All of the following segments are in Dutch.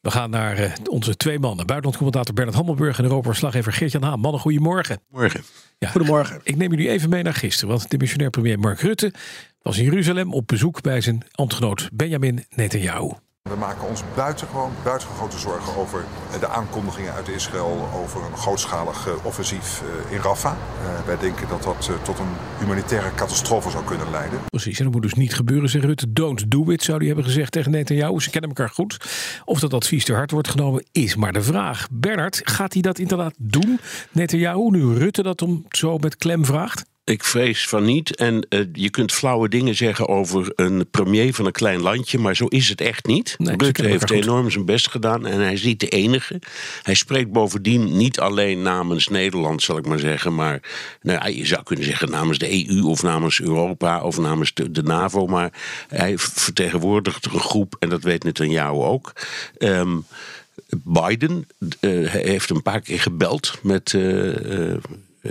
We gaan naar uh, onze twee mannen. Buitenlandcommentator Bernard Hammelburg en Europa-verslaggever Geert-Jan Haan. Mannen, goedemorgen. Morgen. Ja, Goedemorgen. Ik neem jullie even mee naar gisteren. Want de missionair premier Mark Rutte was in Jeruzalem op bezoek bij zijn ambtgenoot Benjamin Netanyahu. We maken ons buitengewoon, buitengewoon grote zorgen over de aankondigingen uit Israël over een grootschalig eh, offensief eh, in Rafah. Uh, wij denken dat dat tot een humanitaire catastrofe zou kunnen leiden. Precies, en dat moet dus niet gebeuren, zegt Rutte. Don't do it, zou hij hebben gezegd tegen Netanyahu. Ze kennen elkaar goed. Of dat advies te hard wordt genomen, is maar de vraag. Bernard, gaat hij dat inderdaad doen? Netanyahu, nu Rutte dat om zo met klem vraagt? Ik vrees van niet. En uh, je kunt flauwe dingen zeggen over een premier van een klein landje, maar zo is het echt niet. Nee, Rutte heeft enorm zijn best gedaan en hij is niet de enige. Hij spreekt bovendien niet alleen namens Nederland, zal ik maar zeggen, maar nou, je zou kunnen zeggen namens de EU of namens Europa of namens de, de NAVO. Maar hij vertegenwoordigt een groep en dat weet Netanyahu ook. Um, Biden uh, heeft een paar keer gebeld met. Uh,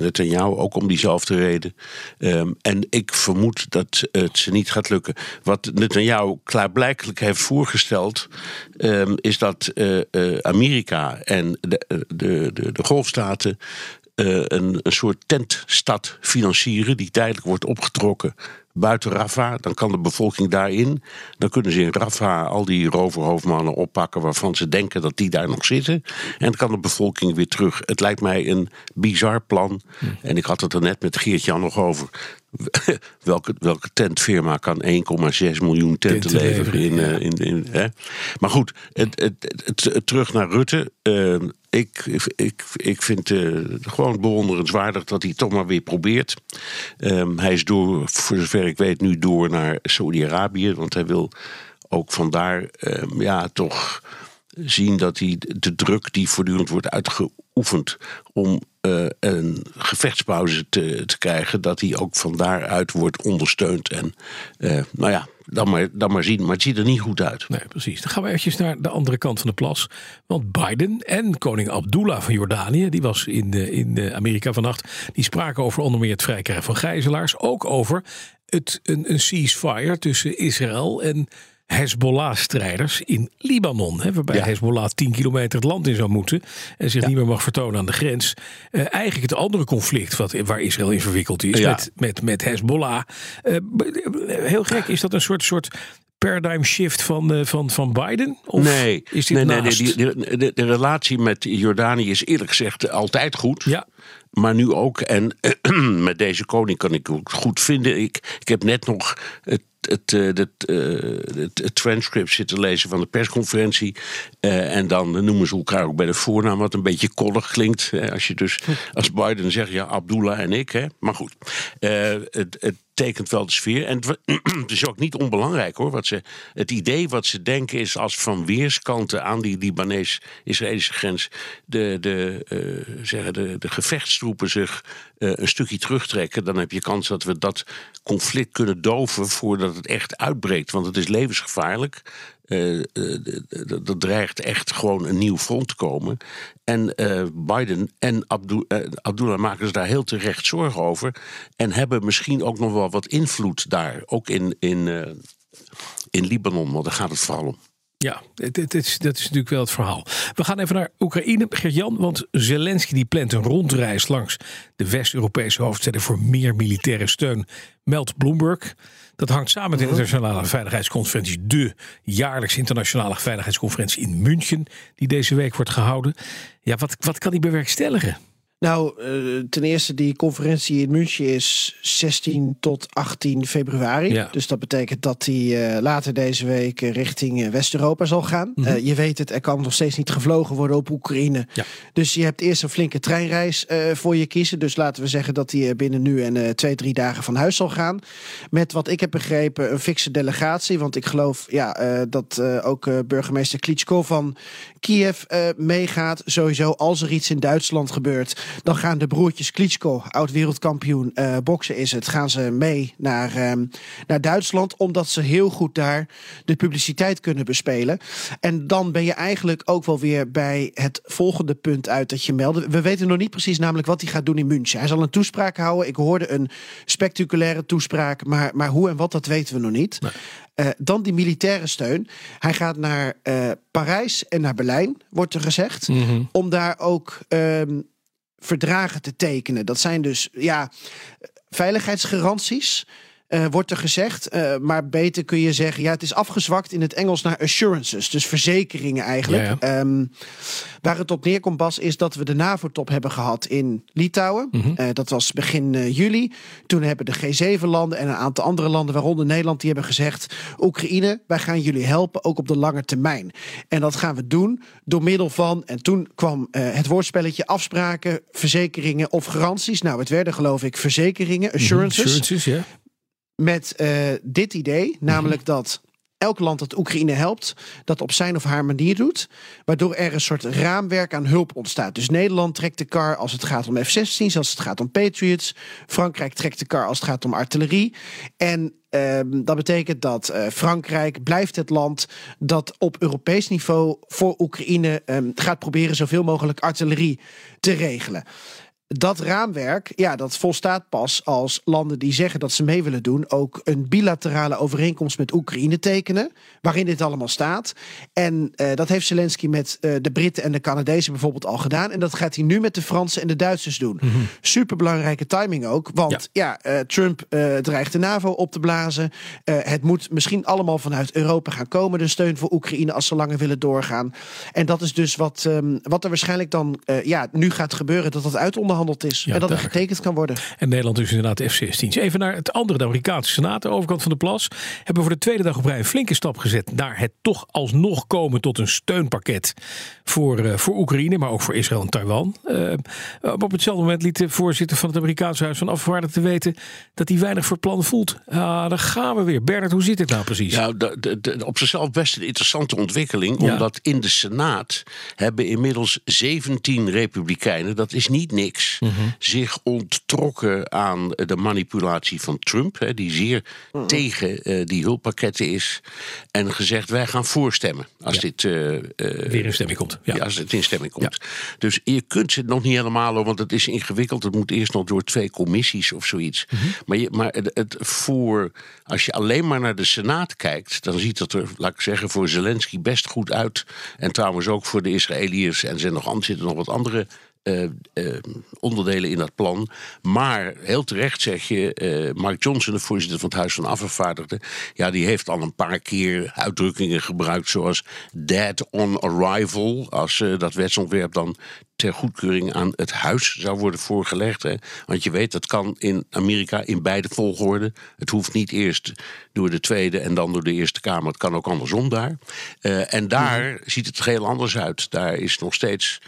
Netanyahu ook om diezelfde reden. Um, en ik vermoed dat het ze niet gaat lukken. Wat Netanyahu klaarblijkelijk heeft voorgesteld, um, is dat uh, uh, Amerika en de, de, de, golfstaten een, een soort tentstad financieren die tijdelijk wordt opgetrokken buiten Rafah. Dan kan de bevolking daarin. Dan kunnen ze in Rafah al die roverhoofdmannen oppakken waarvan ze denken dat die daar nog zitten. En dan kan de bevolking weer terug. Het lijkt mij een bizar plan. Hm. En ik had het er net met Geert-Jan nog over. welke, welke tentfirma kan 1,6 miljoen tenten, leveren? In, ja. in, in, hè? Maar goed, het, het, het, terug naar Rutte. Uh, ik, ik, ik vind het uh, gewoon bewonderenswaardig dat hij het toch maar weer probeert. Um, hij is door, voor zover ik weet, nu door naar Saudi-Arabië. Want hij wil ook vandaar um, ja, toch zien dat hij de druk die voortdurend wordt uitgeoefend om uh, een gevechtspauze te, te krijgen, dat die ook van daaruit wordt ondersteund. En uh, nou ja, dan maar, dan maar zien. Maar het ziet er niet goed uit. Nee, precies. Dan gaan we eventjes naar de andere kant van de plas. Want Biden en koning Abdullah van Jordanië, die was in, de, in Amerika vannacht, die spraken over onder meer het vrijkrijgen van gijzelaars. Ook over het, een, een ceasefire tussen Israël en Hezbollah-strijders in Libanon. Hè, waarbij ja. Hezbollah 10 kilometer het land in zou moeten. En zich ja. niet meer mag vertonen aan de grens. Uh, eigenlijk het andere conflict wat, waar Israël in verwikkeld is. Ja. Met, met, met Hezbollah. Uh, heel gek, is dat een soort, soort paradigm shift van, van, van Biden? Of nee, is dit nee, nee, naast? nee de, de, de, relatie met Jordanië is eerlijk gezegd altijd goed. Ja. Maar nu ook, en met deze koning kan ik het goed vinden. Ik, ik heb net nog het het, het, het, het, transcript zitten lezen van de persconferentie. Uh, en dan noemen ze elkaar ook bij de voornaam, wat een beetje koddig klinkt. Hè, als je dus als Biden zegt, ja, Abdullah en ik. Hè. Maar goed, uh, het, het tekent wel de sfeer. En het is ook niet onbelangrijk hoor. Wat ze, het idee wat ze denken is als van weerskanten aan die Libanees-Israëlische grens de, de, uh, zeggen de, de gevechtstroepen zich uh, een stukje terugtrekken. Dan heb je kans dat we dat conflict kunnen doven voordat het echt uitbreekt. Want het is levensgevaarlijk. Uh, dat dreigt echt gewoon een nieuw front te komen. En uh, Biden en Abdu Abdullah maken zich daar heel terecht zorgen over. En hebben misschien ook nog wel wat invloed daar. Ook in, in, in Libanon, want daar gaat het vooral om. Ja, het, het is, dat is natuurlijk wel het verhaal. We gaan even naar Oekraïne, Gert-Jan. Want Zelensky die plant een rondreis langs de West-Europese hoofdsteden voor meer militaire steun, meldt Bloomberg. Dat hangt samen met de Internationale Veiligheidsconferentie, de jaarlijkse internationale veiligheidsconferentie in München, die deze week wordt gehouden. Ja, wat, wat kan die bewerkstelligen? Nou, uh, ten eerste, die conferentie in München is 16 tot 18 februari. Ja. Dus dat betekent dat die uh, later deze week richting West-Europa zal gaan. Mhm. Uh, je weet het, er kan nog steeds niet gevlogen worden op Oekraïne. Ja. Dus je hebt eerst een flinke treinreis voor je kiezen. Dus laten we zeggen dat die binnen nu en twee, drie dagen van huis zal gaan. Met wat ik heb begrepen, een fikse delegatie. Want ik geloof ja, dat ook burgemeester Klitschko van Kiev meegaat. Sowieso, als er iets in Duitsland gebeurt Dan gaan de broertjes Klitschko, oud-wereldkampioen uh, boksen is het, gaan ze mee naar, um, naar Duitsland. Omdat ze heel goed daar de publiciteit kunnen bespelen. En dan ben je eigenlijk ook wel weer bij het volgende punt uit dat je meldde. We weten nog niet precies namelijk wat hij gaat doen in München. Hij zal een toespraak houden. Ik hoorde een spectaculaire toespraak, maar, maar hoe en wat, dat weten we nog niet. Uh, dan die militaire steun. Hij gaat naar uh, Parijs en naar Berlijn, wordt er gezegd. Mm -hmm. Om daar ook um, verdragen te tekenen. Dat zijn dus ja, veiligheidsgaranties. Uh, wordt er gezegd. Uh, maar beter kun je zeggen, ja, het is afgezwakt in het Engels naar assurances. Dus verzekeringen eigenlijk. Ja, ja. Um, waar het op neerkomt, Bas, is dat we de NAVO-top hebben gehad in Litouwen. Mm -hmm. uh, dat was begin juli. Toen hebben de G7-landen en een aantal andere landen, waaronder Nederland, die hebben gezegd: Oekraïne, wij gaan jullie helpen, ook op de lange termijn. En dat gaan we doen door middel van. En toen kwam het woordspelletje afspraken, verzekeringen of garanties. Nou, het werden geloof ik verzekeringen, assurances. Mm -hmm. assurances ja met uh, dit idee, namelijk mm -hmm. dat elk land dat Oekraïne helpt, dat op zijn of haar manier doet, waardoor er een soort raamwerk aan hulp ontstaat. Dus Nederland trekt de kar als het gaat om F-16's, als het gaat om Patriots. Frankrijk trekt de kar als het gaat om artillerie. En uh, dat betekent dat uh, Frankrijk blijft het land dat op Europees niveau voor Oekraïne um, gaat proberen zoveel mogelijk artillerie te regelen dat raamwerk, ja, dat volstaat pas als landen die zeggen dat ze mee willen doen, ook een bilaterale overeenkomst met Oekraïne tekenen, waarin dit allemaal staat. En uh, dat heeft Zelensky met uh, de Britten en de Canadezen bijvoorbeeld al gedaan. En dat gaat hij nu met de Fransen en de Duitsers doen. Mm -hmm. Superbelangrijke timing ook, want ja, ja uh, Trump dreigt de NAVO op te blazen. het moet misschien allemaal vanuit Europa gaan komen, de steun voor Oekraïne als ze langer willen doorgaan. En dat is dus wat, um, wat er waarschijnlijk dan ja, nu gaat gebeuren, dat dat is. Ja, en dat er getekend kan worden. En Nederland is inderdaad de F-16's. Even naar het andere, de Amerikaanse Senaat, de overkant van de plas. Hebben voor de tweede dag op rij een flinke stap gezet naar het toch alsnog komen tot een steunpakket voor, uh, voor Oekraïne, maar ook voor Israël en Taiwan. Uh, op hetzelfde moment liet de voorzitter van het Amerikaanse Huis van Afgevaardigden te weten dat hij weinig voor het plan voelt. Ah, daar gaan we weer. Bernard, hoe zit dit nou precies? Ja, de, de, de, op zichzelf best een interessante ontwikkeling, ja. omdat in de Senaat hebben inmiddels 17 republikeinen, dat is niet niks, Mm -hmm. zich onttrokken aan de manipulatie van Trump, hè, die zeer mm -hmm. tegen uh, die hulppakketten is, en gezegd: wij gaan voorstemmen als ja. dit uh, uh, weer in stemming komt. Ja. als het in stemming komt. Ja. Dus je kunt het nog niet helemaal, want het is ingewikkeld. Het moet eerst nog door twee commissies of zoiets. Mm -hmm. Maar, je, maar het, het, voor, als je alleen maar naar de Senaat kijkt, dan ziet het er, laat ik zeggen, voor Zelensky best goed uit. En trouwens ook voor de Israëliërs. En er zijn nog, zitten nog wat andere uh, uh, onderdelen in dat plan. Maar heel terecht zeg je, uh, Mark Johnson, de voorzitter van het Huis van Afgevaardigden, ja, die heeft al een paar keer uitdrukkingen gebruikt zoals dead on arrival, als dat wetsontwerp dan ter goedkeuring aan het huis zou worden voorgelegd. Hè? Want je weet, dat kan in Amerika in beide volgorde. Het hoeft niet eerst door de Tweede en dan door de Eerste Kamer. Het kan ook andersom daar. en daar mm. ziet het heel anders uit. Daar is nog steeds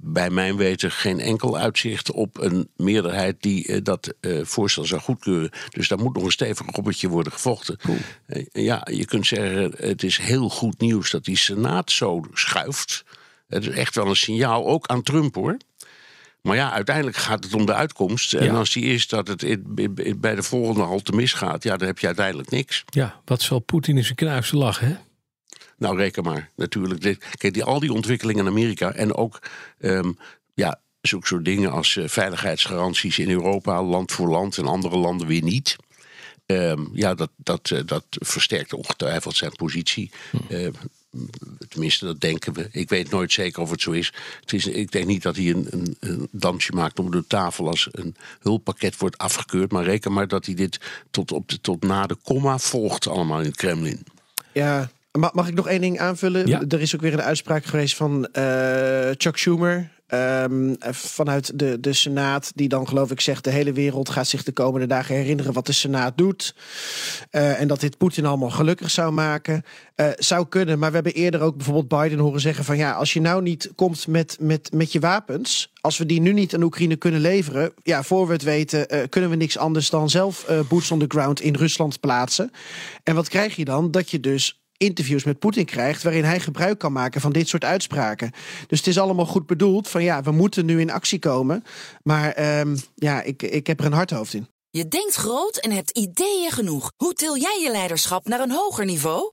bij mijn weten geen enkel uitzicht op een meerderheid die uh, dat uh, voorstel zou goedkeuren. Dus daar moet nog een stevig robbertje worden gevochten. Cool. Uh, ja, je kunt zeggen, het is heel goed nieuws dat die Senaat zo schuift. Het is echt wel een signaal, ook aan Trump hoor. Maar ja, uiteindelijk gaat het om de uitkomst. En ja. als die is dat het bij de volgende halte misgaat, ja, dan heb je uiteindelijk niks. Ja, wat zal Poetin in zijn knuisten lachen, hè? Nou, reken maar, natuurlijk. Kijk, die, al die ontwikkelingen in Amerika en ook um, ja, zulke soort dingen als uh, veiligheidsgaranties in Europa, land voor land en andere landen weer niet. Um, ja, dat, dat, uh, dat versterkt ongetwijfeld zijn positie. Hm. Uh, tenminste, dat denken we. Ik weet nooit zeker of het zo is. Het is ik denk niet dat hij een, een, een, dansje maakt om de tafel als een hulppakket wordt afgekeurd. Maar reken maar dat hij dit tot, op de, tot na de komma volgt allemaal in het Kremlin. Ja, Mag ik nog één ding aanvullen? Ja. Er is ook weer een uitspraak geweest van uh, Chuck Schumer. Um, vanuit de, de Senaat, die dan geloof ik zegt... de hele wereld gaat zich de komende dagen herinneren wat de Senaat doet. Uh, en dat dit Poetin allemaal gelukkig zou maken. Uh, zou kunnen, maar we hebben eerder ook bijvoorbeeld Biden horen zeggen... van ja, als je nou niet komt met, met, met je wapens... als we die nu niet aan Oekraïne kunnen leveren... ja, voor we het weten kunnen we niks anders dan zelf boots on the ground in Rusland plaatsen. En wat krijg je dan? Dat je dus interviews met Poetin krijgt. waarin hij gebruik kan maken van dit soort uitspraken. Dus het is allemaal goed bedoeld. van ja, we moeten nu in actie komen. Maar ehm, ja, ik, ik heb er een hard hoofd in. Je denkt groot en hebt ideeën genoeg. Hoe til jij je leiderschap naar een hoger niveau?